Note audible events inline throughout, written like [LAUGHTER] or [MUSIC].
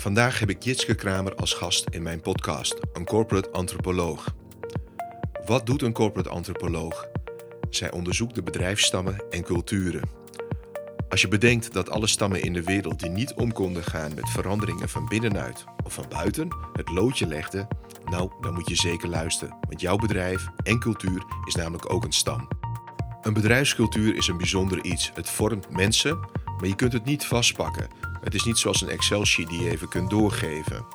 Vandaag heb ik Jitske Kramer als gast in mijn podcast, een corporate antropoloog. Wat doet een corporate antropoloog? Zij onderzoekt de bedrijfsstammen en culturen. Als je bedenkt dat alle stammen in de wereld die niet om konden gaan met veranderingen van binnenuit of van buiten het loodje legden, nou, dan moet je zeker luisteren, want jouw bedrijf en cultuur is namelijk ook een stam. Een bedrijfscultuur is een bijzonder iets. Het vormt mensen, maar je kunt het niet vastpakken. Het is niet zoals een Excel-sheet die je even kunt doorgeven.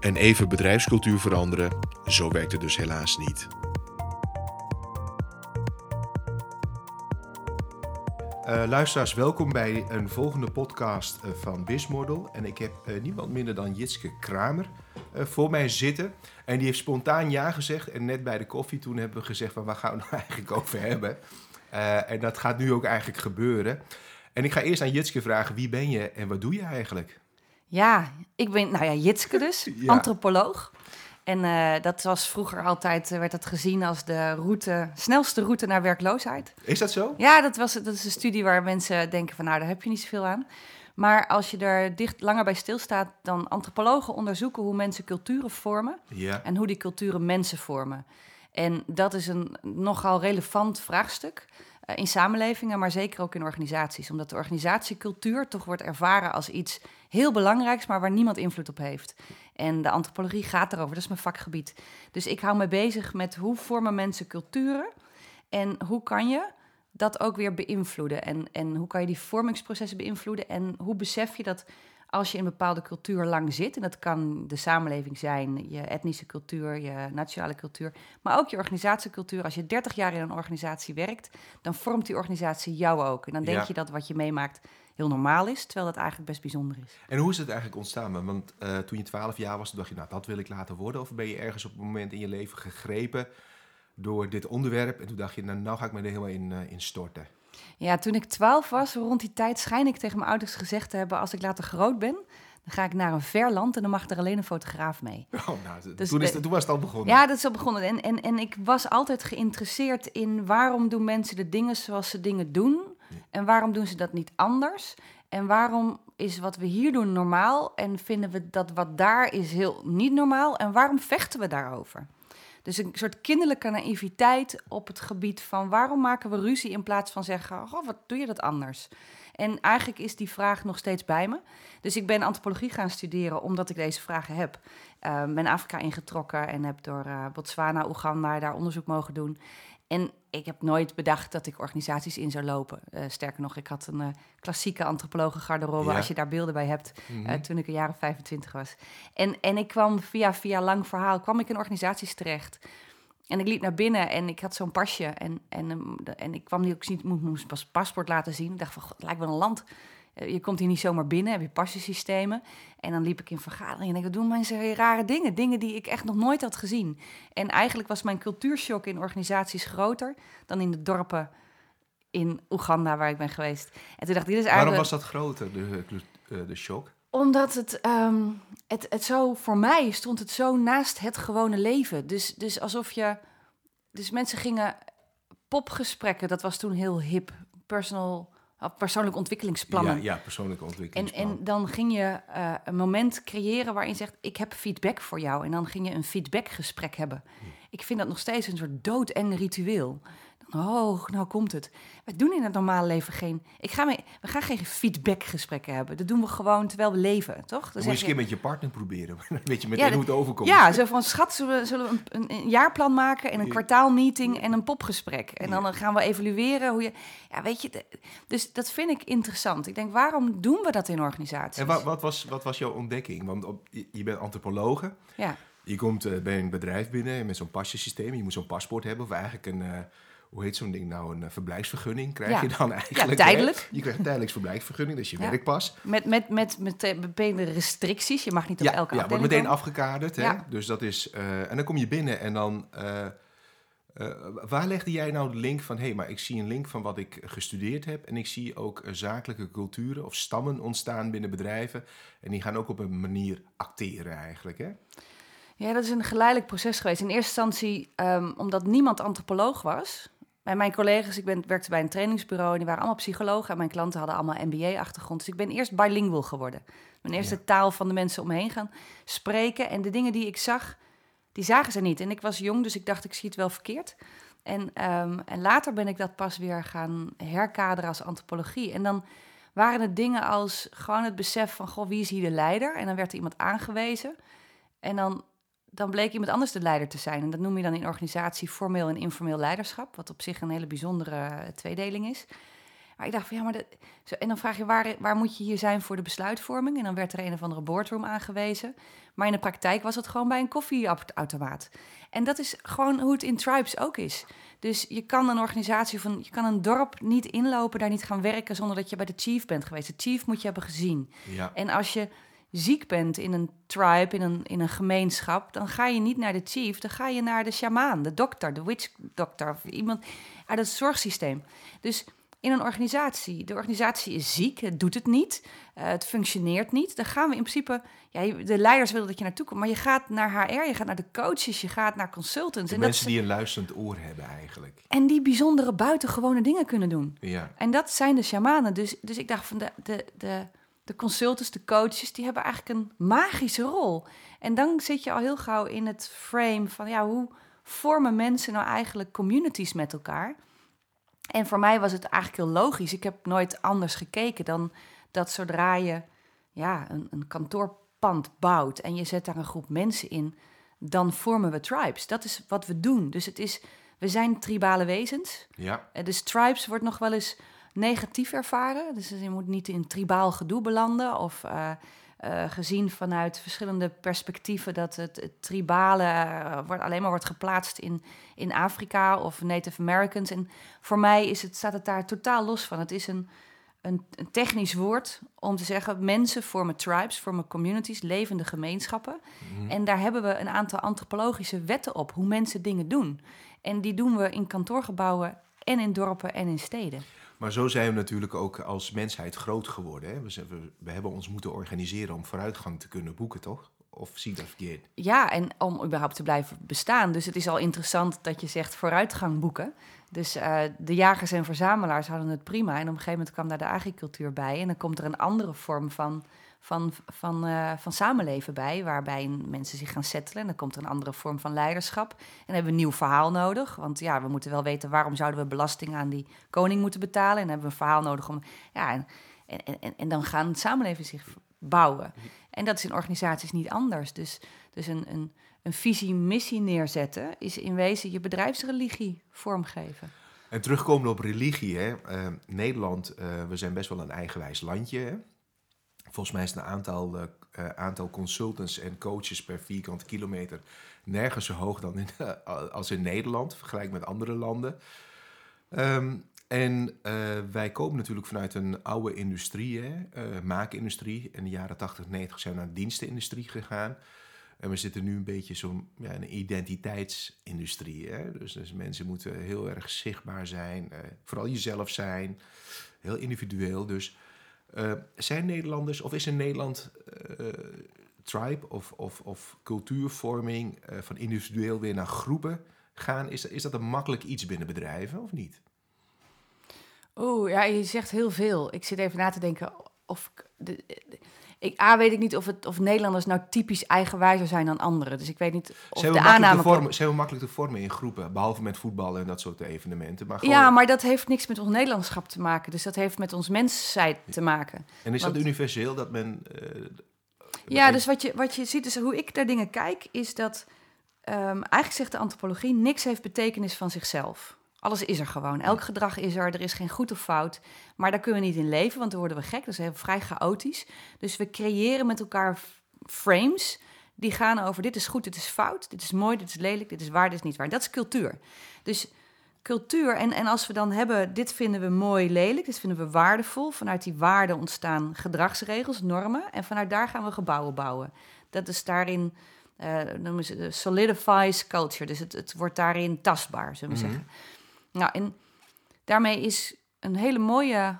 En even bedrijfscultuur veranderen, zo werkt het dus helaas niet. Uh, luisteraars, welkom bij een volgende podcast uh, van Bismodel. En ik heb uh, niemand minder dan Jitske Kramer voor mij zitten. En die heeft spontaan ja gezegd. En net bij de koffie toen hebben we gezegd van waar gaan we nou [LAUGHS] eigenlijk over hebben. en dat gaat nu ook eigenlijk gebeuren. En ik ga eerst aan Jitske vragen, wie ben je en wat doe je eigenlijk? Ja, ik ben, nou ja, Jitske dus, [LAUGHS] antropoloog. En uh, dat was vroeger altijd, uh, werd dat gezien als de route, snelste route naar werkloosheid. Is dat zo? Ja, dat, was, dat is een studie waar mensen denken van, nou, daar heb je niet zoveel aan. Maar als je er dicht langer bij stilstaat, dan antropologen onderzoeken hoe mensen culturen vormen ja. en hoe die culturen mensen vormen. En dat is een nogal relevant vraagstuk. Eh, in samenlevingen, maar zeker ook in organisaties. Omdat de organisatiecultuur toch wordt ervaren als iets heel belangrijks, maar waar niemand invloed op heeft. En de antropologie gaat erover, dat is mijn vakgebied. Dus ik hou me bezig met hoe vormen mensen culturen en hoe kan je dat ook weer beïnvloeden. En, en hoe kan je die vormingsprocessen beïnvloeden en hoe besef je dat als je in een bepaalde cultuur lang zit, en dat kan de samenleving zijn, je etnische cultuur, je nationale cultuur, maar ook je organisatiecultuur. Als je 30 jaar in een organisatie werkt, dan vormt die organisatie jou ook. En dan denk je dat wat je meemaakt heel normaal is, terwijl dat eigenlijk best bijzonder is. En hoe is het eigenlijk ontstaan? Want uh, toen je 12 jaar was, dacht je, nou, dat wil ik laten worden. Of ben je ergens op een moment in je leven gegrepen door dit onderwerp en toen dacht je, nou, nou ga ik me er helemaal in, uh, in storten? Ja, toen ik twaalf was, rond die tijd, schijn ik tegen mijn ouders gezegd te hebben: als ik later groot ben, dan ga ik naar een ver land en dan mag er alleen een fotograaf mee. [LAUGHS] Oh, nou, dus toen, is, toen was het al begonnen. Ja, dat is al begonnen. En, en, en ik was altijd geïnteresseerd in waarom doen mensen de dingen zoals ze dingen doen. En waarom doen ze dat niet anders? En waarom is wat we hier doen normaal en vinden we dat wat daar is heel niet normaal? En waarom vechten we daarover? Dus een soort kinderlijke naïviteit op het gebied van waarom maken we ruzie in plaats van zeggen, oh, wat doe je dat anders? En eigenlijk is die vraag nog steeds bij me. Dus ik ben antropologie gaan studeren omdat ik deze vragen heb. Uh, ben Afrika ingetrokken en heb door uh, Botswana, Oeganda daar onderzoek mogen doen. En ik heb nooit bedacht dat ik organisaties in zou lopen. Uh, sterker nog, ik had een uh, klassieke antropologen garderobe, als je daar beelden bij hebt, mm -hmm. uh, toen ik een jaar of 25 was. En, en ik kwam via, via lang verhaal, kwam ik in organisaties terecht. En ik liep naar binnen en ik had zo'n pasje. En, en, en ik kwam niet, ook niet, moest pas paspoort laten zien. Ik dacht van, god, het lijkt wel een land eh, je komt hier niet zomaar binnen, heb je passiesystemen. En dan liep ik in vergaderingen en denk, wat doen mensen rare dingen? Dingen die ik echt nog nooit had gezien. En eigenlijk was mijn cultuurshock in organisaties groter dan in de dorpen in Oeganda waar ik ben geweest. En toen dacht ik, dit is eigenlijk... Waarom was dat groter, de, eh, de shock? Omdat het, um, het, het zo, voor mij stond het zo naast het gewone leven. Dus, dus alsof je, dus mensen gingen popgesprekken, dat was toen heel hip, personal persoonlijke ontwikkelingsplannen. Ja, ja persoonlijke ontwikkelingsplannen. En, en dan ging je uh, een moment creëren waarin je zegt: Ik heb feedback voor jou. En dan ging je een feedbackgesprek hebben. Hm. Ik vind dat nog steeds een soort doodeng ritueel. Oh, nou komt het. We doen in het normale leven geen. Ik ga mee, we gaan geen feedbackgesprekken hebben. Dat doen we gewoon terwijl we leven, toch? Dan moet je eens een keer met je partner proberen. [LAUGHS] weet je meteen ja, hoe het overkomt. Ja, zo van schat, zullen we, zullen we een, een, jaarplan maken en een kwartaalmeeting en een popgesprek. En dan gaan we evalueren hoe je. Ja, weet je, dus dat vind ik interessant. Ik denk, waarom doen we dat in organisaties? En wat, wat was, wat was jouw ontdekking? Want op, je bent antropologe. Ja. Je komt uh, bij een bedrijf binnen met zo'n pasjesysteem. Je moet zo'n paspoort hebben of eigenlijk een. Hoe heet zo'n ding nou, een uh, verblijfsvergunning krijg je dan eigenlijk. Ja, tijdelijk. Je krijgt een tijdelijks verblijfsvergunning, dat is je ja. werkpas. Met, met, met, met bepaalde restricties, je mag niet op ja, elke Ja, wordt meteen afgekaderd. Hè? Dus dat is, uh, en dan kom je binnen en dan... waar legde jij nou de link van... hé, hey, maar ik zie een link van wat ik gestudeerd heb... en ik zie ook zakelijke culturen of stammen ontstaan binnen bedrijven... en die gaan ook op een manier acteren eigenlijk, hè? Ja, dat is een geleidelijk proces geweest. In eerste instantie, um, omdat niemand antropoloog was bij mijn collega's, ik ben, werkte bij een trainingsbureau en die waren allemaal psychologen. En mijn klanten hadden allemaal MBA-achtergrond. Dus ik ben eerst bilingual geworden. Mijn eerste taal van de mensen omheen gaan spreken. En de dingen die ik zag, die zagen ze niet. En ik was jong, dus ik dacht, ik zie het wel verkeerd. En, ehm, en later ben ik dat pas weer gaan herkaderen als antropologie. En dan waren het dingen als gewoon het besef van, goh, wie is hier de leider? En dan werd er iemand aangewezen. En dan, dan bleek iemand anders de leider te zijn. En dat noem je dan in organisatie formeel en informeel leiderschap, wat op zich een hele bijzondere eh, tweedeling is. Maar ik dacht van ja, maar... zo, en dan vraag je, waar, waar moet je hier zijn voor de besluitvorming? En dan werd er een of andere boardroom aangewezen. Maar in de praktijk was het gewoon bij een koffieautomaat. En dat is gewoon hoe het in tribes ook is. Dus je kan een organisatie van, je kan een dorp niet inlopen, daar niet gaan werken zonder dat je bij de chief bent geweest. De chief moet je hebben gezien. Ja. En als je ziek bent in een tribe, in een, in een gemeenschap, dan ga je niet naar de chief, dan ga je naar de shamaan, de dokter, de witch dokter of iemand uit het zorgsysteem. Dus in een organisatie. De organisatie is ziek, het doet het niet, uh, het functioneert niet. Dan gaan we in principe, ja, de leiders willen dat je naartoe komt, maar je gaat naar HR, je gaat naar de coaches, je gaat naar consultants. De en mensen dat, die een luisterend oor hebben eigenlijk. En die bijzondere buitengewone dingen kunnen doen. Ja. En dat zijn de shamanen. Dus, dus ik dacht van de, de, de, de consultants, de coaches, die hebben eigenlijk een magische rol. En dan zit je al heel gauw in het frame van, ja, hoe vormen mensen nou eigenlijk communities met elkaar? En voor mij was het eigenlijk heel logisch. Ik heb nooit anders gekeken dan dat zodra je ja, een, een kantoorpand bouwt en je zet daar een groep mensen in, dan vormen we tribes. Dat is wat we doen. Dus het is, we zijn tribale wezens. Ja. Eh, Dus tribes wordt nog wel eens negatief ervaren. Dus je moet niet in tribaal gedoe belanden of uh, uh, gezien vanuit verschillende perspectieven dat het, het tribale uh, wordt, alleen maar wordt geplaatst in, in Afrika of Native Americans. En voor mij is het, staat het daar totaal los van. Het is een, een, een technisch woord om te zeggen: mensen vormen tribes, vormen communities, levende gemeenschappen. Mm. En daar hebben we een aantal antropologische wetten op hoe mensen dingen doen. En die doen we in kantoorgebouwen en in dorpen en in steden. Maar zo zijn we natuurlijk ook als mensheid groot geworden. Hè? We, we, hebben ons moeten organiseren om vooruitgang te kunnen boeken, toch? Of zie ik dat verkeerd? Ja, en om überhaupt te blijven bestaan. Dus het is al interessant dat je zegt vooruitgang boeken. Dus uh, de jagers en verzamelaars hadden het prima. En op een gegeven moment kwam daar de agricultuur bij. En dan komt er een andere vorm van, van, van, uh, van samenleven bij, waarbij mensen zich gaan settelen. En dan komt er een andere vorm van leiderschap. En hebben we een nieuw verhaal nodig. Want ja, we moeten wel weten waarom zouden we belasting aan die koning moeten betalen. En dan hebben we een verhaal nodig om. Ja, en, en, en, en dan gaan het samenleven zich bouwen. En dat is in organisaties niet anders. Dus, dus een, een, een visie-missie neerzetten is in wezen je bedrijfsreligie vormgeven. En terugkomen op religie, hè? Uh, Nederland, uh, we zijn best wel een eigenwijs landje. Hè? Volgens mij is het een aantal, uh, aantal consultants en coaches per vierkante kilometer nergens zo hoog dan in, [LAUGHS] als in Nederland, vergelijk met andere landen. Um, en wij komen natuurlijk vanuit een oude industrie, hè? Maakindustrie. In de jaren 80, 90 zijn we naar de dienstenindustrie gegaan. En we zitten nu een beetje zo'n ja, een identiteitsindustrie. Hè? Dus, dus, mensen moeten heel erg zichtbaar zijn, vooral jezelf zijn, heel individueel. Dus zijn Nederlanders, of is in Nederland tribe of, of, of cultuurvorming van individueel weer naar groepen gaan? Is, is dat een makkelijk iets binnen bedrijven of niet? Oeh, ja, je zegt heel veel. Ik zit even na te denken of... De, de, ik, A, weet ik niet of, het, of Nederlanders nou typisch eigenwijzer zijn dan anderen. Dus ik weet niet of de aanname... Vormen, zijn we makkelijk te vormen in groepen, behalve met voetbal en dat soort evenementen. Maar gewoon... Ja, maar dat heeft niks met ons Nederlandschap te maken. Dus dat heeft met ons mensheid te maken. En is Want, dat universeel, dat men... Uh, ja, dus wat je, wat je ziet, dus hoe ik naar dingen kijk, is dat... Um, eigenlijk zegt de antropologie, niks heeft betekenis van zichzelf. Alles is er gewoon. Elk gedrag is er. Er is geen goed of fout. Maar daar kunnen we niet in leven, want dan worden we gek. Dat is vrij chaotisch. Dus we creëren met elkaar frames die gaan over dit is goed, dit is fout, dit is mooi, dit is lelijk, dit is waar, dit is niet waar. Dat is cultuur. Dus cultuur, en, en als we dan hebben, dit vinden we mooi, lelijk, dit vinden we waardevol. Vanuit die waarden ontstaan gedragsregels, normen. En vanuit daar gaan we gebouwen bouwen. Dat is daarin, uh, noemen ze solidifies culture. Dus het, het wordt daarin tastbaar, zullen we mm-hmm. zeggen. Nou, en daarmee is een hele mooie,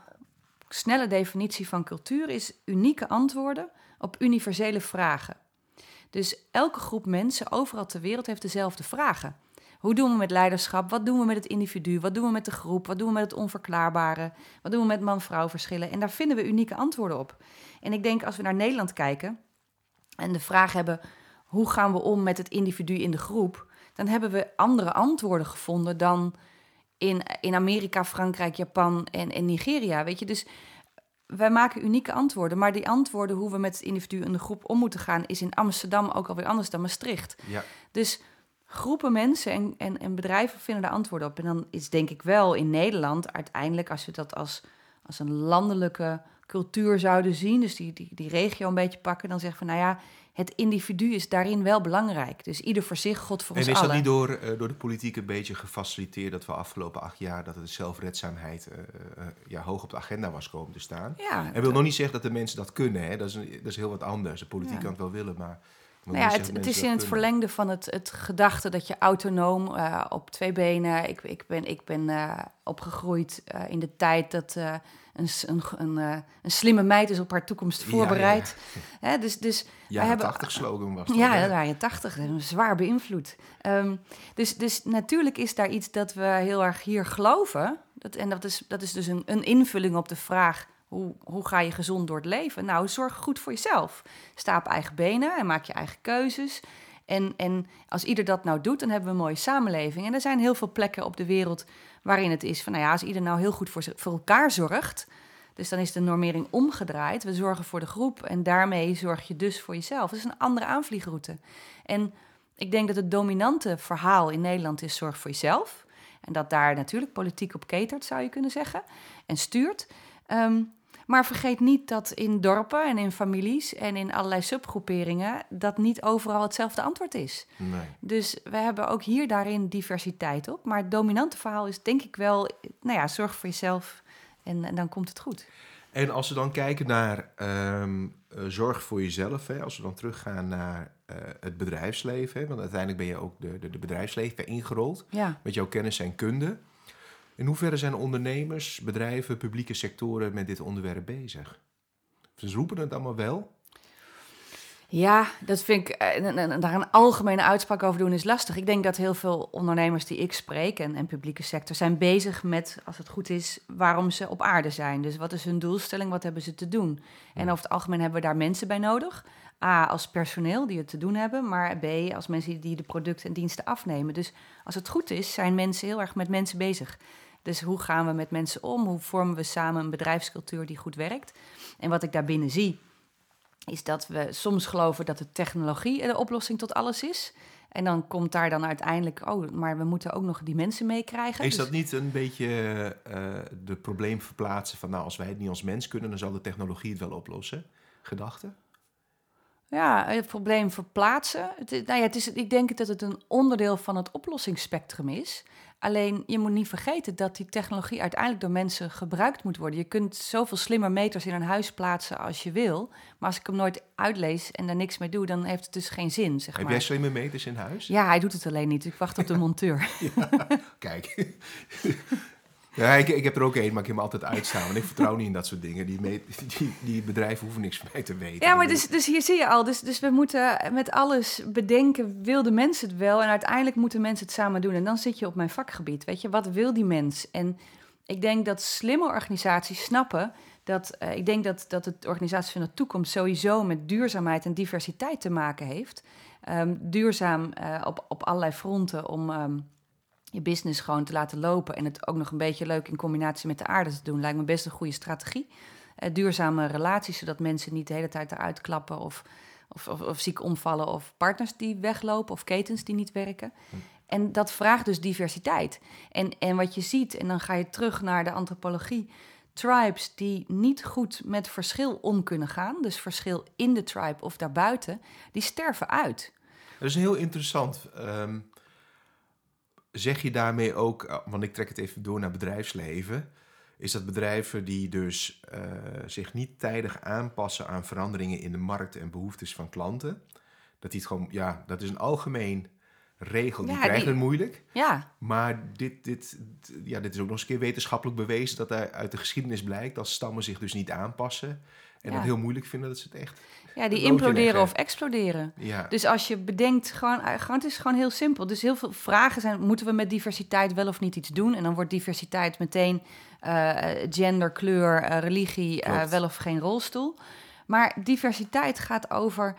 snelle definitie van cultuur is unieke antwoorden op universele vragen. Dus elke groep mensen overal ter wereld heeft dezelfde vragen. Hoe doen we met leiderschap? Wat doen we met het individu? Wat doen we met de groep? Wat doen we met het onverklaarbare? Wat doen we met man-vrouw verschillen? En daar vinden we unieke antwoorden op. En ik denk als we naar Nederland kijken en de vraag hebben: hoe gaan we om met het individu in de groep? Dan hebben we andere antwoorden gevonden dan in, in Amerika, Frankrijk, Japan en, en Nigeria. Weet je, dus wij maken unieke antwoorden. Maar die antwoorden, hoe we met het individu in de groep om moeten gaan, is in Amsterdam ook alweer anders dan Maastricht. Ja. Dus groepen mensen en, en, en bedrijven vinden daar antwoorden op. En dan is denk ik wel in Nederland uiteindelijk, als we dat als, als een landelijke cultuur zouden zien, dus die, die, die regio een beetje pakken, dan zeggen we, nou ja, het individu is daarin wel belangrijk. Dus ieder voor zich, God voor En ons is dat allen. niet door, eh, door de politiek een beetje gefaciliteerd dat we afgelopen acht jaar dat het zelfredzaamheid eh, eh, ja, hoog op de agenda was komen te staan? Ja, En wil nog niet zeggen dat de mensen dat kunnen, hè? Dat, is dat is heel wat anders. De politiek Ja. kan het wel willen, maar. Nou ja, het, is in het verlengde van het, het gedachte dat je autonoom eh, op twee benen. Ik, ik ben, ik ben eh, opgegroeid eh, in de tijd dat een, een, een, een slimme meid is op haar toekomst Ja, voorbereid. Hè, dus dus Jaren hebben- 80 slogan was dat. ja, dat waren je tachtig. Zwaar beïnvloed. Ehm, dus, dus natuurlijk is daar iets dat we heel erg hier geloven. Dat, en dat is, dat is dus een, een invulling op de vraag... Hoe, hoe ga je gezond door het leven? Nou, zorg goed voor jezelf. Sta op eigen benen en maak je eigen keuzes. En, en als ieder dat nou doet, dan hebben we een mooie samenleving. En er zijn heel veel plekken op de wereld waarin het is van... nou ja, als ieder nou heel goed voor, voor elkaar zorgt... dus dan is de normering omgedraaid. We zorgen voor de groep en daarmee zorg je dus voor jezelf. Dat is een andere aanvliegroute. En ik denk dat het dominante verhaal in Nederland is zorg voor jezelf. En dat daar natuurlijk politiek op ketert, zou je kunnen zeggen, en stuurt. Ehm, maar vergeet niet dat in dorpen en in families en in allerlei subgroeperingen... dat niet overal hetzelfde antwoord is. Nee. Dus we hebben ook hier daarin diversiteit op. Maar het dominante verhaal is denk ik wel, nou ja, zorg voor jezelf en, en dan komt het goed. En als we dan kijken naar ehm, eh, zorg voor jezelf, hè, als we dan teruggaan naar eh, het bedrijfsleven, hè, want uiteindelijk ben je ook de, de, de bedrijfsleven ingerold Ja. met jouw kennis en kunde. In hoeverre zijn ondernemers, bedrijven, publieke sectoren met dit onderwerp bezig? Ze roepen het allemaal wel. Ja, dat vind ik. eh, daar een algemene uitspraak over doen is lastig. Ik denk dat heel veel ondernemers die ik spreek en, en publieke sector zijn bezig met, als het goed is, waarom ze op aarde zijn. Dus wat is hun doelstelling, wat hebben ze te doen? En over het algemeen hebben we daar mensen bij nodig. A, als personeel die het te doen hebben, maar B, als mensen die de producten en diensten afnemen. Dus als het goed is, zijn mensen heel erg met mensen bezig. Dus hoe gaan we met mensen om? Hoe vormen we samen een bedrijfscultuur die goed werkt? En wat ik daarbinnen zie, is dat we soms geloven dat de technologie de oplossing tot alles is. En dan komt daar dan uiteindelijk, oh, maar we moeten ook nog die mensen meekrijgen. Is Dus- dat niet een beetje eh de probleem verplaatsen van, nou, als wij het niet als mens kunnen, dan zal de technologie het wel oplossen? Gedachte? Ja, het probleem verplaatsen. Het, is- nou ja, het is, ik denk dat het een onderdeel van het oplossingsspectrum is. Alleen je moet niet vergeten dat die technologie uiteindelijk door mensen gebruikt moet worden. Je kunt zoveel slimmer meters in een huis plaatsen als je wil. Maar als ik hem nooit uitlees en daar niks mee doe, dan heeft het dus geen zin. Zeg Heb maar. jij slimme meters in huis? Ja, hij doet het alleen niet. Ik wacht op de monteur. [LAUGHS] Kijk. Ja, ik, ik heb er ook één, maar ik heb hem altijd uitstaan. Want ik vertrouw niet in dat soort dingen. Die, die, die bedrijven hoeven niks mij te weten. Ja, maar dus, dus hier zie je al. Dus, dus we moeten met alles bedenken, wil de mens het wel? En uiteindelijk moeten mensen het samen doen. En dan zit je op mijn vakgebied. Weet je, wat wil die mens? En ik denk dat slimme organisaties snappen dat... eh, ik denk dat, dat het organisatie van de toekomst sowieso met duurzaamheid en diversiteit te maken heeft. Ehm, duurzaam eh, op, op allerlei fronten om... ehm, je business gewoon te laten lopen en het ook nog een beetje leuk in combinatie met de aarde te doen, lijkt me best een goede strategie. Eh, duurzame relaties, zodat mensen niet de hele tijd eruit klappen of, of, of, of ziek omvallen of partners die weglopen of ketens die niet werken. En dat vraagt dus diversiteit. En, en wat je ziet, en dan ga je terug naar de antropologie, tribes die niet goed met verschil om kunnen gaan, dus verschil in de tribe of daarbuiten, die sterven uit. Dat is heel interessant. Ehm, zeg je daarmee ook, eh, want ik trek het even door naar bedrijfsleven, is dat bedrijven die dus eh, zich niet tijdig aanpassen aan veranderingen in de markt en behoeftes van klanten, dat die het gewoon, ja, dat is een algemeen regel, die Ja, krijgen die- het moeilijk. Ja, Maar dit, dit, ja, dit is ook nog eens een keer wetenschappelijk bewezen dat uit de geschiedenis blijkt dat stammen zich dus niet aanpassen. En Ja. dat heel moeilijk vinden dat ze het echt... Ja, die imploderen of exploderen. Ja, Dus als je bedenkt, gewoon, eh, gewoon, het is gewoon heel simpel. Dus heel veel vragen zijn, moeten we met diversiteit wel of niet iets doen? En dan wordt diversiteit meteen eh, gender, kleur, eh, religie, wel of geen rolstoel. Maar diversiteit gaat over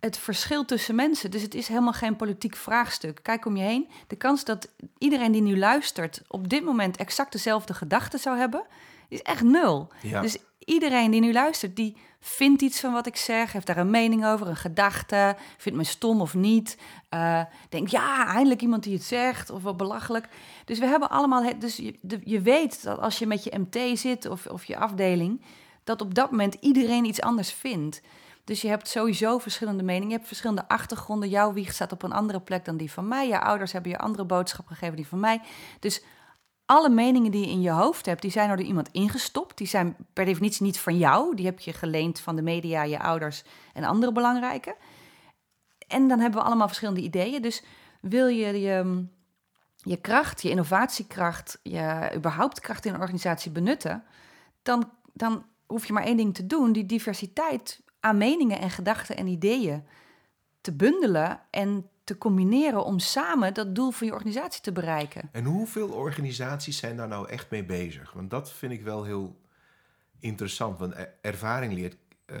het verschil tussen mensen. Dus het is helemaal geen politiek vraagstuk. Kijk om je heen. De kans dat iedereen die nu luistert op dit moment exact dezelfde gedachten zou hebben, is echt nul. ja. Dus iedereen die nu luistert, die vindt iets van wat ik zeg, heeft daar een mening over, een gedachte, vindt me stom of niet. eh denkt, ja, eindelijk iemand die het zegt, of wat belachelijk. Dus we hebben allemaal, het, dus je, je weet dat als je met je MT zit of, of je afdeling, dat op dat moment iedereen iets anders vindt. Dus je hebt sowieso verschillende meningen, je hebt verschillende achtergronden. Jouw wieg staat op een andere plek dan die van mij. Je ouders hebben je andere boodschap gegeven die van mij. Dus alle meningen die je in je hoofd hebt, die zijn door iemand ingestopt. Die zijn per definitie niet van jou. Die heb je geleend van de media, je ouders en andere belangrijke. En dan hebben we allemaal verschillende ideeën. Dus wil je je, je kracht, je innovatiekracht, je überhaupt kracht in een organisatie benutten, dan, dan hoef je maar één ding te doen: die diversiteit aan meningen en gedachten en ideeën te bundelen en te combineren om samen dat doel van je organisatie te bereiken. En hoeveel organisaties zijn daar nou echt mee bezig? Want dat vind ik wel heel interessant. Want er- ervaring leert. eh,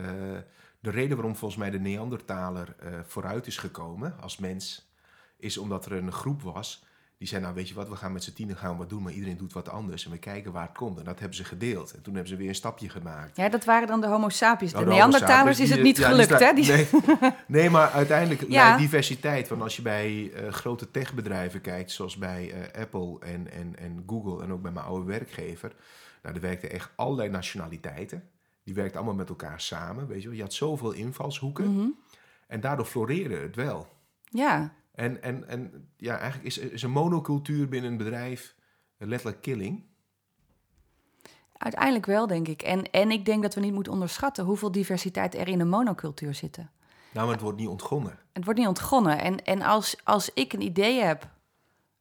de reden waarom volgens mij de Neandertaler eh, vooruit is gekomen als mens, is omdat er een groep was die zei: Nou, weet je wat, we gaan met z'n tienen gaan wat doen, maar iedereen doet wat anders en we kijken waar het komt. En dat hebben ze gedeeld. En toen hebben ze weer een stapje gemaakt. Ja, dat waren dan de homo sapiens. Nou, De de Neandertalers is het niet ja, gelukt, hè? Nee, [LAUGHS] nee, maar uiteindelijk Ja. diversiteit. Want als je bij eh, grote techbedrijven kijkt, zoals bij eh, Apple en, en, en Google en ook bij mijn oude werkgever. Nou, er werkten echt allerlei nationaliteiten. Die werkten allemaal met elkaar samen. Weet je, wel. je had zoveel invalshoeken. Mhm. En daardoor floreerde het wel. Ja, En, en, en ja, eigenlijk is, is een monocultuur binnen een bedrijf letterlijk killing. uiteindelijk wel, denk ik. En, en ik denk dat we niet moeten onderschatten hoeveel diversiteit er in een monocultuur zitten. Nou, maar het wordt niet ontgonnen. Het wordt niet ontgonnen. En, en als, als ik een idee heb,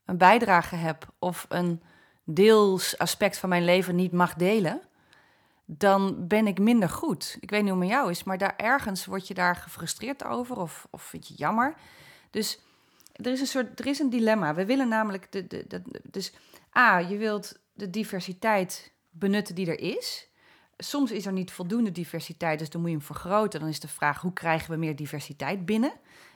een bijdrage heb of een deels aspect van mijn leven niet mag delen, dan ben ik minder goed. Ik weet niet hoe het met jou is, maar daar ergens word je daar gefrustreerd over of, of vind je het jammer. Dus er is een soort, er is een dilemma. We willen namelijk, de, de, de, dus A, je wilt de diversiteit benutten die er is. Soms is er niet voldoende diversiteit, dus dan moet je hem vergroten. Dan is de vraag, hoe krijgen we meer diversiteit binnen?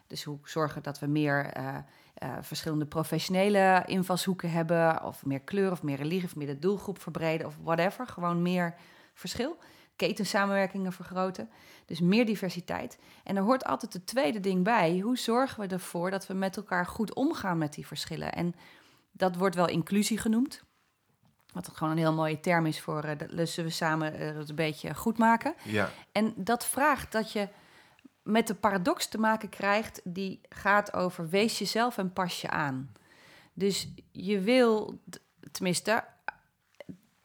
Dus hoe zorgen dat we meer eh, eh, verschillende professionele invalshoeken hebben, of meer kleur, of meer religie, of meer de doelgroep verbreden, of whatever. Gewoon meer verschil. Ketensamenwerkingen vergroten. Dus meer diversiteit. En er hoort altijd het tweede ding bij. Hoe zorgen we ervoor dat we met elkaar goed omgaan met die verschillen? En dat wordt wel inclusie genoemd. Wat gewoon een heel mooie term is voor eh, dat lussen we samen eh, het een beetje goed maken. Ja, En dat vraagt dat je met de paradox te maken krijgt die gaat over wees jezelf en pas je aan. Dus je wil, tenminste,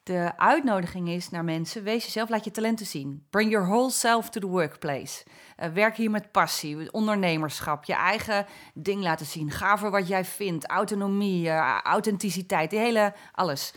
de uitnodiging is naar mensen, wees jezelf, laat je talenten zien. Bring your whole self to the workplace. Eh, werk hier met passie, ondernemerschap, je eigen ding laten zien. Ga voor wat jij vindt, autonomie, eh, authenticiteit, die hele alles.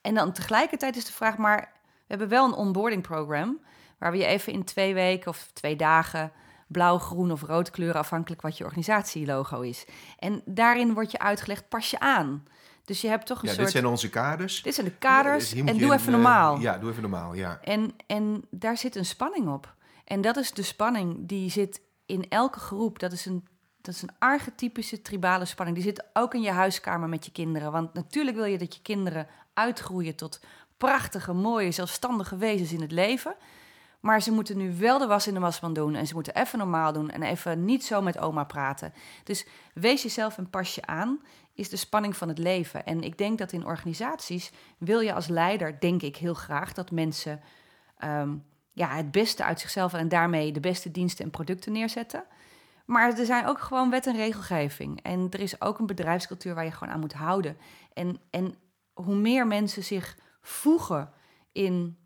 En dan tegelijkertijd is de vraag, maar we hebben wel een onboarding program waar we je even in twee weken of twee dagen blauw, groen of rood kleuren, afhankelijk wat je organisatielogo is. En daarin wordt je uitgelegd, pas je aan. Dus je hebt toch een ja soort... dit zijn onze kaders. Dit zijn de kaders Dus moet en doe een, even eh, normaal. ja, doe even normaal, ja. En, en daar zit een spanning op. En dat is de spanning die zit in elke groep. Dat is een, dat is een archetypische tribale spanning. Die zit ook in je huiskamer met je kinderen. Want natuurlijk wil je dat je kinderen uitgroeien tot prachtige, mooie, zelfstandige wezens in het leven. Maar ze moeten nu wel de was in de wasman doen. En ze moeten even normaal doen. En even niet zo met oma praten. Dus wees jezelf en pas je aan. Is de spanning van het leven. En ik denk dat in organisaties wil je als leider, denk ik heel graag, dat mensen ehm, ja, het beste uit zichzelf en daarmee de beste diensten en producten neerzetten. Maar er zijn ook gewoon wet en regelgeving. En er is ook een bedrijfscultuur waar je gewoon aan moet houden. En, en hoe meer mensen zich voegen in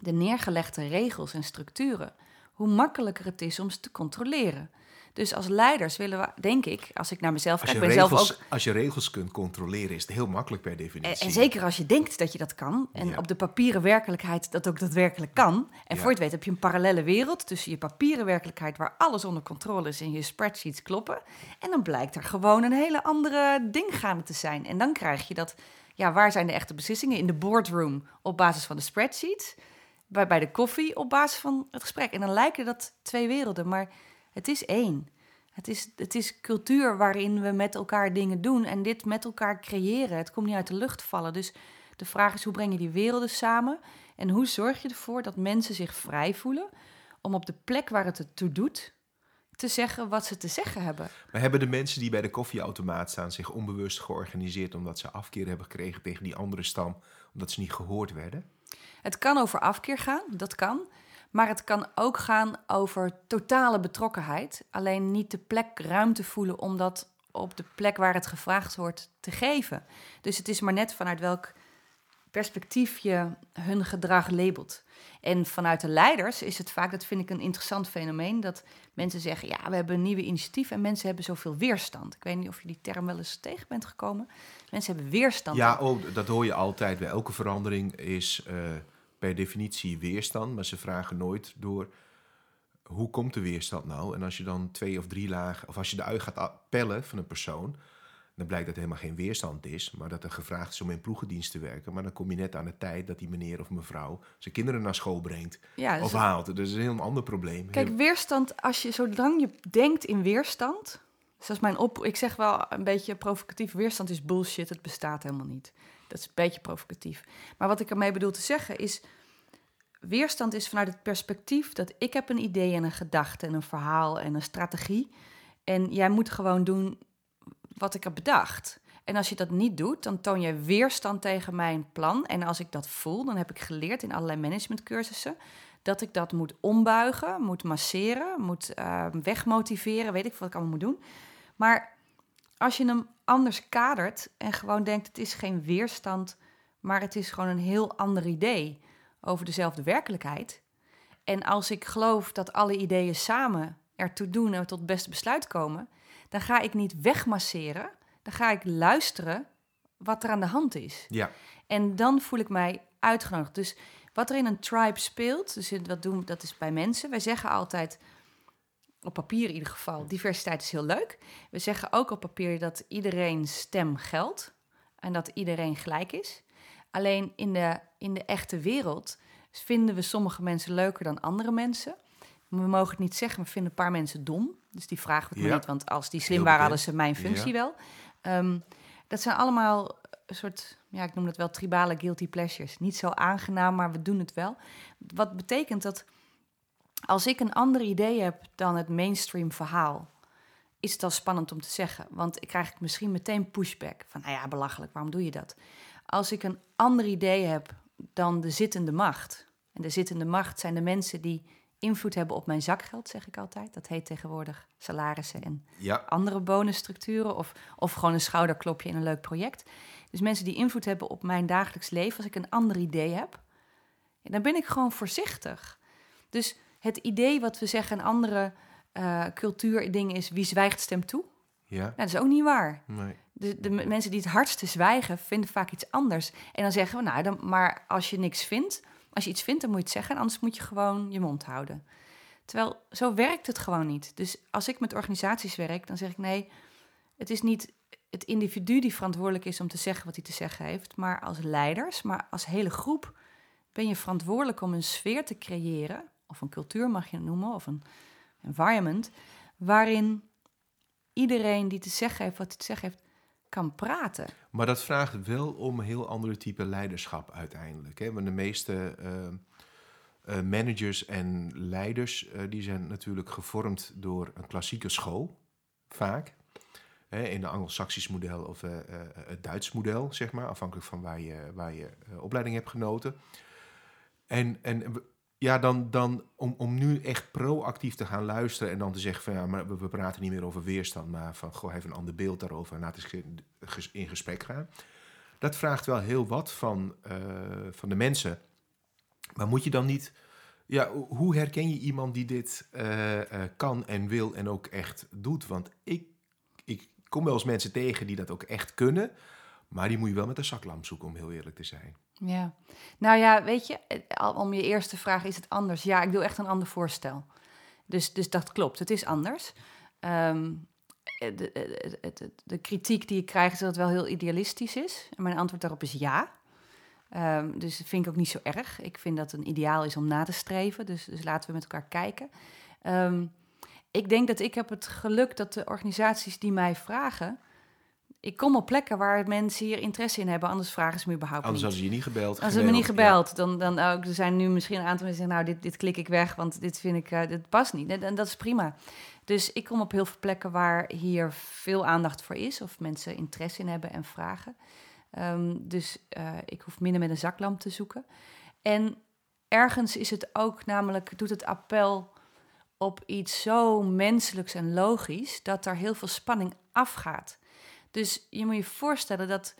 de neergelegde regels en structuren, hoe makkelijker het is om ze te controleren. Dus als leiders willen we, denk ik, als ik naar mezelf kijk, ben zelf ook. als je regels kunt controleren, is het heel makkelijk per definitie. en zeker als je denkt dat je dat kan. En Ja. op de papieren werkelijkheid dat ook daadwerkelijk kan. En Ja. voor je het weet heb je een parallele wereld tussen je papieren werkelijkheid waar alles onder controle is en je spreadsheets kloppen. En dan blijkt er gewoon een hele andere ding gaande te zijn. En dan krijg je dat, ja, waar zijn de echte beslissingen? In de boardroom op basis van de spreadsheets. Bij, bij de koffie op basis van het gesprek. En dan lijken dat twee werelden, maar het is één. Het is, het is cultuur waarin we met elkaar dingen doen en dit met elkaar creëren. Het komt niet uit de lucht vallen. Dus de vraag is, hoe breng je die werelden samen? En hoe zorg je ervoor dat mensen zich vrij voelen om op de plek waar het ertoe doet, te zeggen wat ze te zeggen hebben? Maar hebben de mensen die bij de koffieautomaat staan zich onbewust georganiseerd omdat ze afkeer hebben gekregen tegen die andere stam, omdat ze niet gehoord werden? Het kan over afkeer gaan, dat kan. Maar het kan ook gaan over totale betrokkenheid. Alleen niet de plek ruimte voelen om dat op de plek waar het gevraagd wordt te geven. Dus het is maar net vanuit welk perspectief je hun gedrag labelt. En vanuit de leiders is het vaak, dat vind ik een interessant fenomeen, dat mensen zeggen, ja, we hebben een nieuwe initiatief en mensen hebben zoveel weerstand. Ik weet niet of je die term wel eens tegen bent gekomen. Mensen hebben weerstand. Ja, oh, dat hoor je altijd. Bij elke verandering is eh, per definitie weerstand, maar ze vragen nooit door hoe komt de weerstand nou? En als je dan twee of drie lagen, of als je de ui gaat pellen van een persoon, dan blijkt dat helemaal geen weerstand is, maar dat er gevraagd is om in ploegendienst te werken. Maar dan kom je net aan de tijd dat die meneer of mevrouw zijn kinderen naar school brengt Ja, dus of haalt. Dus dat is een heel ander probleem. Kijk, Heel- weerstand, als je zolang je denkt in weerstand. Dus dat is mijn op. Ik zeg wel een beetje provocatief: weerstand is bullshit, het bestaat helemaal niet. Dat is een beetje provocatief. Maar wat ik ermee bedoel te zeggen is. Weerstand is vanuit het perspectief dat ik heb een idee en een gedachte en een verhaal en een strategie. En jij moet gewoon doen wat ik heb bedacht. En als je dat niet doet, dan toon je weerstand tegen mijn plan. En als ik dat voel, dan heb ik geleerd in allerlei managementcursussen dat ik dat moet ombuigen, moet masseren, moet eh, wegmotiveren, weet ik wat ik allemaal moet doen. Maar als je hem anders kadert en gewoon denkt, het is geen weerstand, maar het is gewoon een heel ander idee over dezelfde werkelijkheid. En als ik geloof dat alle ideeën samen ertoe doen en tot het beste besluit komen, dan ga ik niet wegmasseren, dan ga ik luisteren wat er aan de hand is. Ja, En dan voel ik mij uitgenodigd. Dus wat er in een tribe speelt, dus wat doen, dat is bij mensen. Wij zeggen altijd, op papier in ieder geval, diversiteit is heel leuk. We zeggen ook op papier dat iedereen stem geldt en dat iedereen gelijk is. Alleen in de, in de echte wereld vinden we sommige mensen leuker dan andere mensen. We mogen het niet zeggen, we vinden een paar mensen dom. Dus die vragen we Ja. niet, want als die slim waren, hadden ze mijn functie Ja. wel. Ehm, dat zijn allemaal een soort, ja, ik noem dat wel tribale guilty pleasures. Niet zo aangenaam, maar we doen het wel. Wat betekent dat als ik een ander idee heb dan het mainstream verhaal, is het al spannend om te zeggen. Want ik krijg misschien meteen pushback van, nou ja, belachelijk, waarom doe je dat? Als ik een ander idee heb dan de zittende macht, en de zittende macht zijn de mensen die invloed hebben op mijn zakgeld, zeg ik altijd. Dat heet tegenwoordig salarissen en ja, andere bonusstructuren of, of gewoon een schouderklopje in een leuk project. Dus mensen die invloed hebben op mijn dagelijks leven, als ik een ander idee heb, dan ben ik gewoon voorzichtig. Dus het idee wat we zeggen, een andere eh cultuurding is wie zwijgt stemt toe. ja. Nou, dat is ook niet waar. Nee. De, de mensen die het hardste zwijgen, vinden vaak iets anders. En dan zeggen we, nou, dan, maar als je niks vindt, als je iets vindt, dan moet je het zeggen. Anders moet je gewoon je mond houden. Terwijl zo werkt het gewoon niet. Dus als ik met organisaties werk, dan zeg ik nee, het is niet het individu die verantwoordelijk is om te zeggen wat hij te zeggen heeft, maar als leiders, maar als hele groep ben je verantwoordelijk om een sfeer te creëren, of een cultuur mag je het noemen, of een environment, waarin iedereen die te zeggen heeft wat hij te zeggen heeft, kan praten. Maar dat vraagt wel om heel andere type leiderschap uiteindelijk. Hè? Want de meeste eh, eh, managers en leiders eh, die zijn natuurlijk gevormd door een klassieke school, vaak. In de Anglo-Saxisch model of eh, het Duits model, zeg maar, afhankelijk van waar je, waar je opleiding hebt genoten. En, en ja, dan, dan om, om nu echt proactief te gaan luisteren en dan te zeggen van ja, maar we, we praten niet meer over weerstand, maar van goh, even een ander beeld daarover en laten we in gesprek gaan. Dat vraagt wel heel wat van, eh, van de mensen. Maar moet je dan niet Ja, hoe herken je iemand die dit uh, uh, kan en wil en ook echt doet? Want ik, ik kom wel eens mensen tegen die dat ook echt kunnen, maar die moet je wel met een zaklamp zoeken, om heel eerlijk te zijn. Ja, nou ja, weet je, om je eerste vraag, is het anders? Ja, ik doe echt een ander voorstel. Dus, dus dat klopt, het is anders. Um, de, de, de, de, kritiek die ik krijg is dat het wel heel idealistisch is. En mijn antwoord daarop is ja. Um, dus dat vind ik ook niet zo erg. Ik vind dat een ideaal is om na te streven. Dus, dus laten we met elkaar kijken. Um, ik denk dat ik heb het geluk dat de organisaties die mij vragen... Ik kom op plekken waar mensen hier interesse in hebben, anders vragen ze me überhaupt anders niet. Anders hadden ze je niet gebeld. Als ze me niet gebeld, dan, dan ook, er zijn nu misschien een aantal mensen die zeggen, nou, dit, dit klik ik weg, want dit vind ik, uh, dit past niet. En dat is prima. Dus ik kom op heel veel plekken waar hier veel aandacht voor is, of mensen interesse in hebben en vragen. Um, dus uh, ik hoef minder met een zaklamp te zoeken. En ergens is het ook namelijk, doet het appel op iets zo menselijks en logisch, dat er heel veel spanning afgaat. Dus je moet je voorstellen dat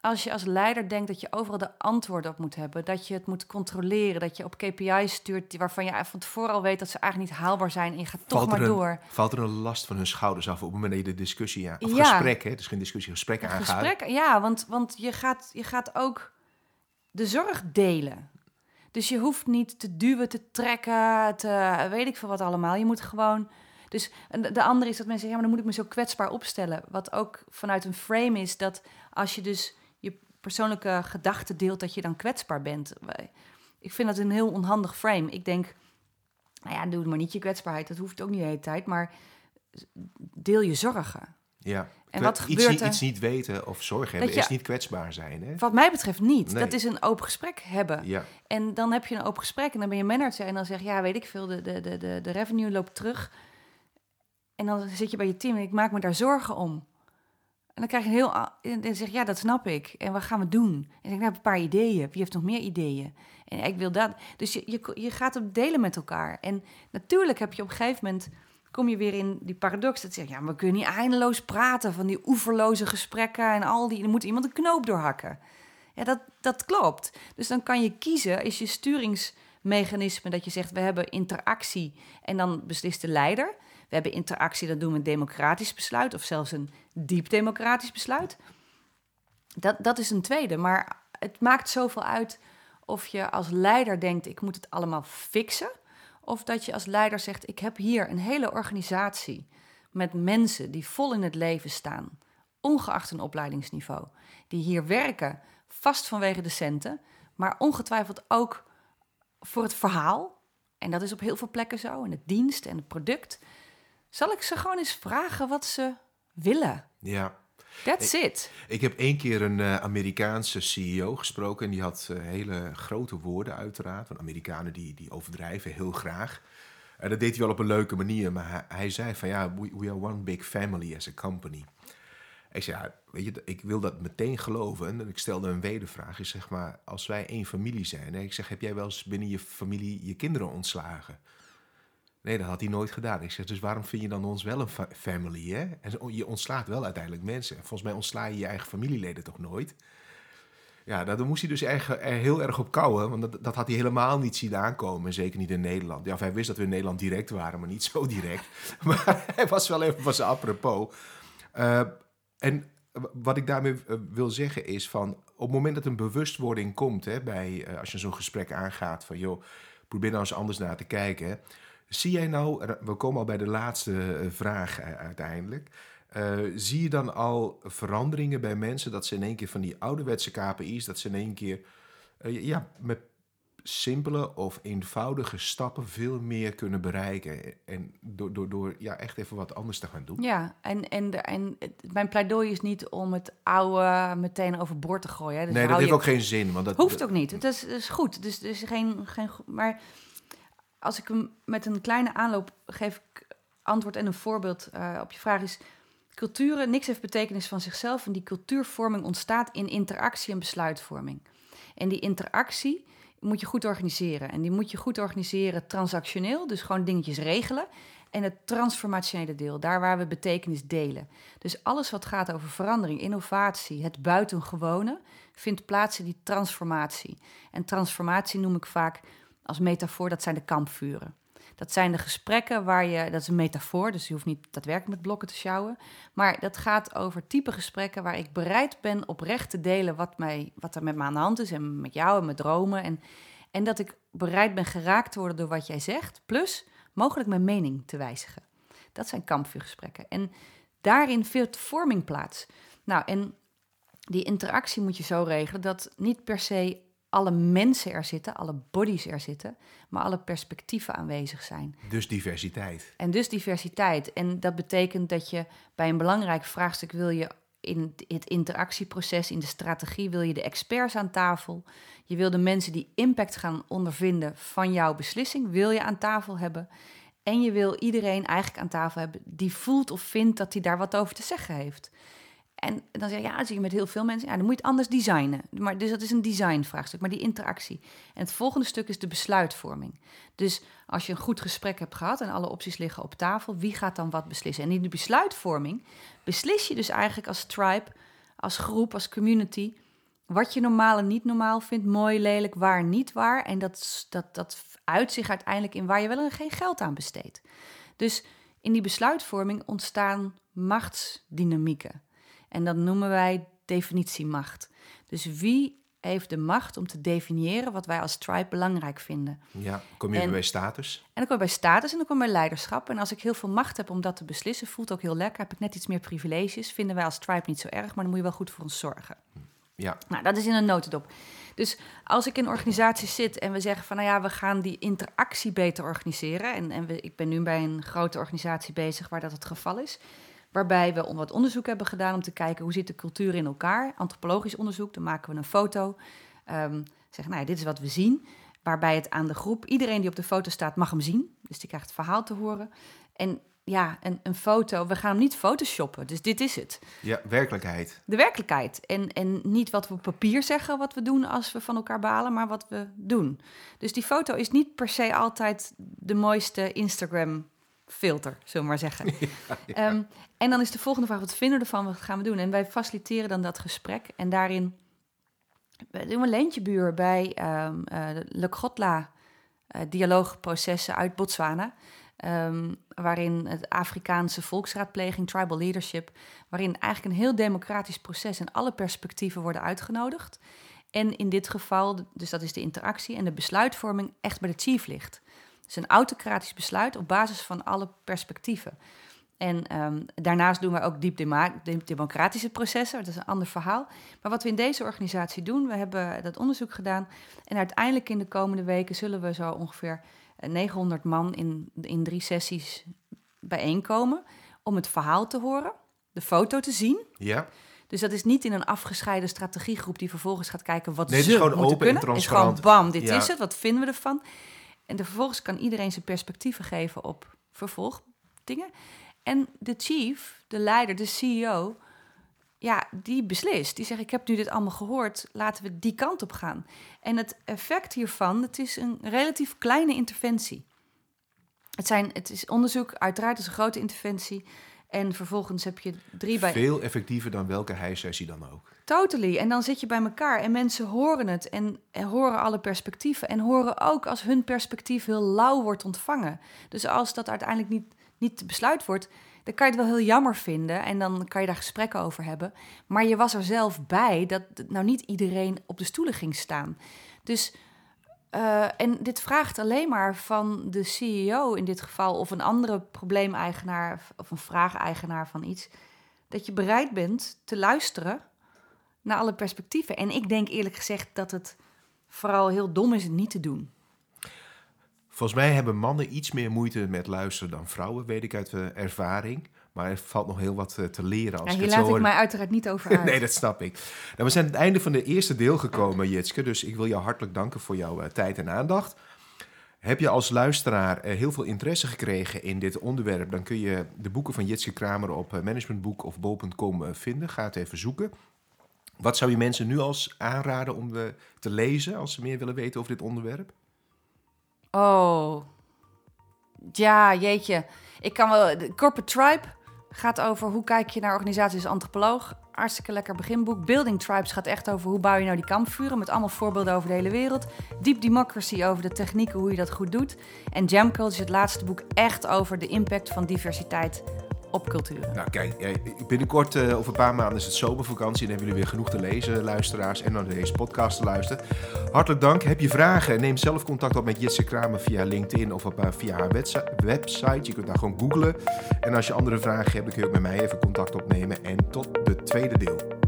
als je als leider denkt dat je overal de antwoorden op moet hebben, dat je het moet controleren, dat je op KPI's stuurt waarvan je van tevoren al weet dat ze eigenlijk niet haalbaar zijn en je gaat toch maar door. Valt er een last van hun schouders af op het moment dat je de discussie, ja, of ja, gesprek, hè, het is geen discussie, gesprekken aangaat. Gesprek, ja, want, want je, gaat, je gaat ook de zorg delen. Dus je hoeft niet te duwen, te trekken, te weet ik veel wat allemaal. Je moet gewoon. Dus de andere is dat mensen zeggen, ja, maar dan moet ik me zo kwetsbaar opstellen. Wat ook vanuit een frame is dat als je dus persoonlijke gedachten deelt, dat je dan kwetsbaar bent. Ik vind dat een heel onhandig frame. Ik denk, nou ja, doe maar niet je kwetsbaarheid. Dat hoeft ook niet de hele tijd, maar deel je zorgen. Ja. En wat gebeurt iets, er? Iets niet weten of zorgen hebben is niet kwetsbaar zijn. Hè? Wat mij betreft niet. Dat is een open gesprek hebben. Ja. En dan heb je een open gesprek en dan ben je manager en dan zeg je, ja, weet ik veel, de, de, de, de, de revenue loopt terug. En dan zit je bij je team en ik maak me daar zorgen om. En dan krijg je een heel. En dan zeg je, ja, dat snap ik. En wat gaan we doen? En ik heb een paar ideeën. Wie heeft nog meer ideeën? En ik wil dat. Dus je, je, je gaat het delen met elkaar. En natuurlijk heb je op een gegeven moment. Kom je weer in die paradox. Dat zeg ja, we kunnen niet eindeloos praten van die oeverloze gesprekken en al die. Er moet iemand een knoop doorhakken. Ja, dat, dat klopt. Dus dan kan je kiezen, is je sturingsmechanisme dat je zegt: we hebben interactie en dan beslist de leider. We hebben interactie, dat doen we een democratisch besluit of zelfs een diep democratisch besluit. Dat, dat is een tweede, maar het maakt zoveel uit of je als leider denkt, ik moet het allemaal fixen. Of dat je als leider zegt, ik heb hier een hele organisatie met mensen die vol in het leven staan, ongeacht hun opleidingsniveau, die hier werken, vast vanwege de centen, maar ongetwijfeld ook voor het verhaal. En dat is op heel veel plekken zo, in het dienst en het product. Zal ik ze gewoon eens vragen wat ze willen? Ja. That's it. Ik heb één keer een uh, Amerikaanse CEO gesproken en die had uh, hele grote woorden uiteraard. Want Amerikanen die, die overdrijven heel graag. En dat deed hij wel op een leuke manier, maar hij, hij zei van ja, we, we, are one big family as a company. Ik zei, ja, weet je, ik wil dat meteen geloven. En ik stelde een wedervraag. Ik zeg maar, als wij één familie zijn. ik zeg, heb jij wel eens binnen je familie je kinderen ontslagen? Nee, dat had hij nooit gedaan. Ik zeg, dus waarom vind je dan ons wel een family, hè? En je ontslaat wel uiteindelijk mensen. Volgens mij ontsla je je eigen familieleden toch nooit? Ja, daar moest hij dus er heel erg op kouwen, want dat, dat had hij helemaal niet zien aankomen. Zeker niet in Nederland. Ja, hij wist dat we in Nederland direct waren, maar niet zo direct. [LAUGHS] maar hij was wel even van zijn apropos. Uh, en wat ik daarmee eh, wil zeggen is van... op het moment dat een bewustwording komt, hè, bij, uh, als je zo'n gesprek aangaat... van joh, probeer nou eens anders naar te kijken... Zie jij nou, we komen al bij de laatste eh, vraag eh, uiteindelijk. Uh, zie je dan al veranderingen bij mensen dat ze in één keer van die ouderwetse KPI's, dat ze in één keer uh, ja, met simpele of eenvoudige stappen veel meer kunnen bereiken. En door, door, door ja, echt even wat anders te gaan doen. Ja, en, en, en mijn pleidooi is niet om het oude meteen overboord te gooien. Dus nee, dat heeft ook geen zin. Want dat hoeft ook niet. Het is, is goed. Dus, dus geen, geen. Maar als ik hem met een kleine aanloop geef ik antwoord en een voorbeeld uh, op je vraag is... Culturen, niks heeft betekenis van zichzelf en die cultuurvorming ontstaat in interactie en besluitvorming. En die interactie moet je goed organiseren. En die moet je goed organiseren transactioneel, dus gewoon dingetjes regelen. En het transformationele deel, daar waar we betekenis delen. Dus alles wat gaat over verandering, innovatie, het buitengewone, vindt plaats in die transformatie. En transformatie noem ik vaak als metafoor, dat zijn de kampvuren. Dat zijn de gesprekken waar je, dat is een metafoor, dus je hoeft niet daadwerkelijk met blokken te sjouwen. Maar dat gaat over type gesprekken waar ik bereid ben oprecht te delen wat, mij, wat er met me aan de hand is en met jou en mijn dromen. En, en dat ik bereid ben geraakt te worden door wat jij zegt, plus mogelijk mijn mening te wijzigen. Dat zijn kampvuurgesprekken. En daarin vindt vorming plaats. Nou, en die interactie moet je zo regelen dat niet per se alle mensen er zitten, alle bodies er zitten, maar alle perspectieven aanwezig zijn. Dus diversiteit. En dus diversiteit. En dat betekent dat je bij een belangrijk vraagstuk wil je in het interactieproces, in de strategie, wil je de experts aan tafel. Je wil de mensen die impact gaan ondervinden van jouw beslissing, wil je aan tafel hebben. En je wil iedereen eigenlijk aan tafel hebben die voelt of vindt dat hij daar wat over te zeggen heeft. En dan zeg je, ja, zie je met heel veel mensen, ja, dan moet je het anders designen. Maar, dus dat is een designvraagstuk, maar die interactie. En het volgende stuk is de besluitvorming. Dus als je een goed gesprek hebt gehad en alle opties liggen op tafel, wie gaat dan wat beslissen? En in de besluitvorming beslis je dus eigenlijk als tribe, als groep, als community, wat je normaal en niet normaal vindt, mooi, lelijk, waar, niet waar. En dat, dat, dat uit zich uiteindelijk in waar je wel en geen geld aan besteedt. Dus in die besluitvorming ontstaan machtsdynamieken. En dat noemen wij definitiemacht. Dus wie heeft de macht om te definiëren wat wij als tribe belangrijk vinden? Ja, kom je en, bij status? En dan kom je bij status en dan kom je bij leiderschap. En als ik heel veel macht heb om dat te beslissen, voelt ook heel lekker. Heb ik net iets meer privileges. Vinden wij als tribe niet zo erg, maar dan moet je wel goed voor ons zorgen. Ja. Nou, dat is in een notendop. Dus als ik in organisaties zit en we zeggen van, nou ja, we gaan die interactie beter organiseren. En, en we, ik ben nu bij een grote organisatie bezig waar dat het geval is. Waarbij we wat onderzoek hebben gedaan om te kijken hoe zit de cultuur in elkaar. Antropologisch onderzoek, dan maken we een foto. Um, zeggen, nou ja, dit is wat we zien. Waarbij het aan de groep, iedereen die op de foto staat, mag hem zien. Dus die krijgt het verhaal te horen. En ja, een, een foto, we gaan hem niet photoshoppen. Dus dit is het. Ja, werkelijkheid. De werkelijkheid. En, en niet wat we op papier zeggen wat we doen als we van elkaar balen, maar wat we doen. Dus die foto is niet per se altijd de mooiste Instagram filter, zullen we maar zeggen. [LAUGHS] Ehm, en dan is de volgende vraag, wat vinden we ervan, wat gaan we doen? En wij faciliteren dan dat gesprek. En daarin we doen we een leentjebuur bij um, uh, Le Grotla uh, dialoogprocessen uit Botswana. Um, waarin het Afrikaanse volksraadpleging, tribal leadership, waarin eigenlijk een heel democratisch proces en alle perspectieven worden uitgenodigd. En in dit geval, dus dat is de interactie en de besluitvorming, echt bij de chief ligt is een autocratisch besluit op basis van alle perspectieven. En um, daarnaast doen we ook diep, democratische processen. Dat is een ander verhaal. Maar wat we in deze organisatie doen, we hebben dat onderzoek gedaan. En uiteindelijk in de komende weken zullen we zo ongeveer 900 eh, man in, in drie sessies bijeenkomen. Om het verhaal te horen, de foto te zien. Ja. Dus dat is niet in een afgescheiden strategiegroep die vervolgens gaat kijken wat nee, ze het is gewoon open kunnen. en transparant. Het is gewoon bam, dit is het, wat vinden we ervan? En vervolgens kan iedereen zijn perspectieven geven op vervolgdingen. En de chief, de leider, de CEO, ja, die beslist. Die zegt, ik heb nu dit allemaal gehoord, laten we die kant op gaan. En het effect hiervan, het is een relatief kleine interventie. Het, zijn, het is onderzoek, uiteraard is een grote interventie. En vervolgens heb je drie bij... Veel effectiever dan welke hijsessie dan ook. Totally. En dan zit je bij elkaar en mensen horen het en, en, horen alle perspectieven. En horen ook als hun perspectief heel lauw wordt ontvangen. Dus als dat uiteindelijk niet, niet besluit wordt, dan kan je het wel heel jammer vinden. En dan kan je daar gesprekken over hebben. Maar je was er zelf bij dat nou niet iedereen op de stoelen ging staan. Dus uh, en dit vraagt alleen maar van de CEO in dit geval, of een andere probleemeigenaar of een vraageigenaar van iets, dat je bereid bent te luisteren naar alle perspectieven. En ik denk eerlijk gezegd dat het vooral heel dom is het niet te doen. Volgens mij hebben mannen iets meer moeite met luisteren dan vrouwen, weet ik uit uh, ervaring. Maar er valt nog heel wat uh, te leren. Als ja, hier ik laat ik mij uiteraard niet over [LAUGHS] uit. nee, dat snap ik. Nou, we zijn aan het einde van de eerste deel gekomen, Jitske. Dus ik wil jou hartelijk danken voor jouw uh, tijd en aandacht. Heb je als luisteraar uh, heel veel interesse gekregen in dit onderwerp... dan kun je de boeken van Jitske Kramer op managementboek of bol.com vinden. Ga het even zoeken. Wat zou je mensen nu als aanraden om te lezen... als ze meer willen weten over dit onderwerp? Oh, ja, jeetje. Ik kan wel... Corporate Tribe Gaat over hoe kijk je naar organisaties als antropoloog. Hartstikke lekker beginboek. Building Tribes gaat echt over hoe bouw je nou die kampvuren. Met allemaal voorbeelden over de hele wereld. Deep Democracy over de technieken, hoe je dat goed doet. En Jam Culture is het laatste boek echt over de impact van diversiteit op culturen. Nou kijk, binnenkort uh, over een paar maanden is het zomervakantie en hebben jullie weer genoeg te lezen, luisteraars, en naar deze podcast te luisteren. Hartelijk dank. Heb je vragen? Neem zelf contact op met Jitse Kramer via LinkedIn of op, uh, via haar website. Je kunt daar gewoon googlen. En als je andere vragen hebt, kun je ook met mij even contact opnemen. En tot de tweede deel.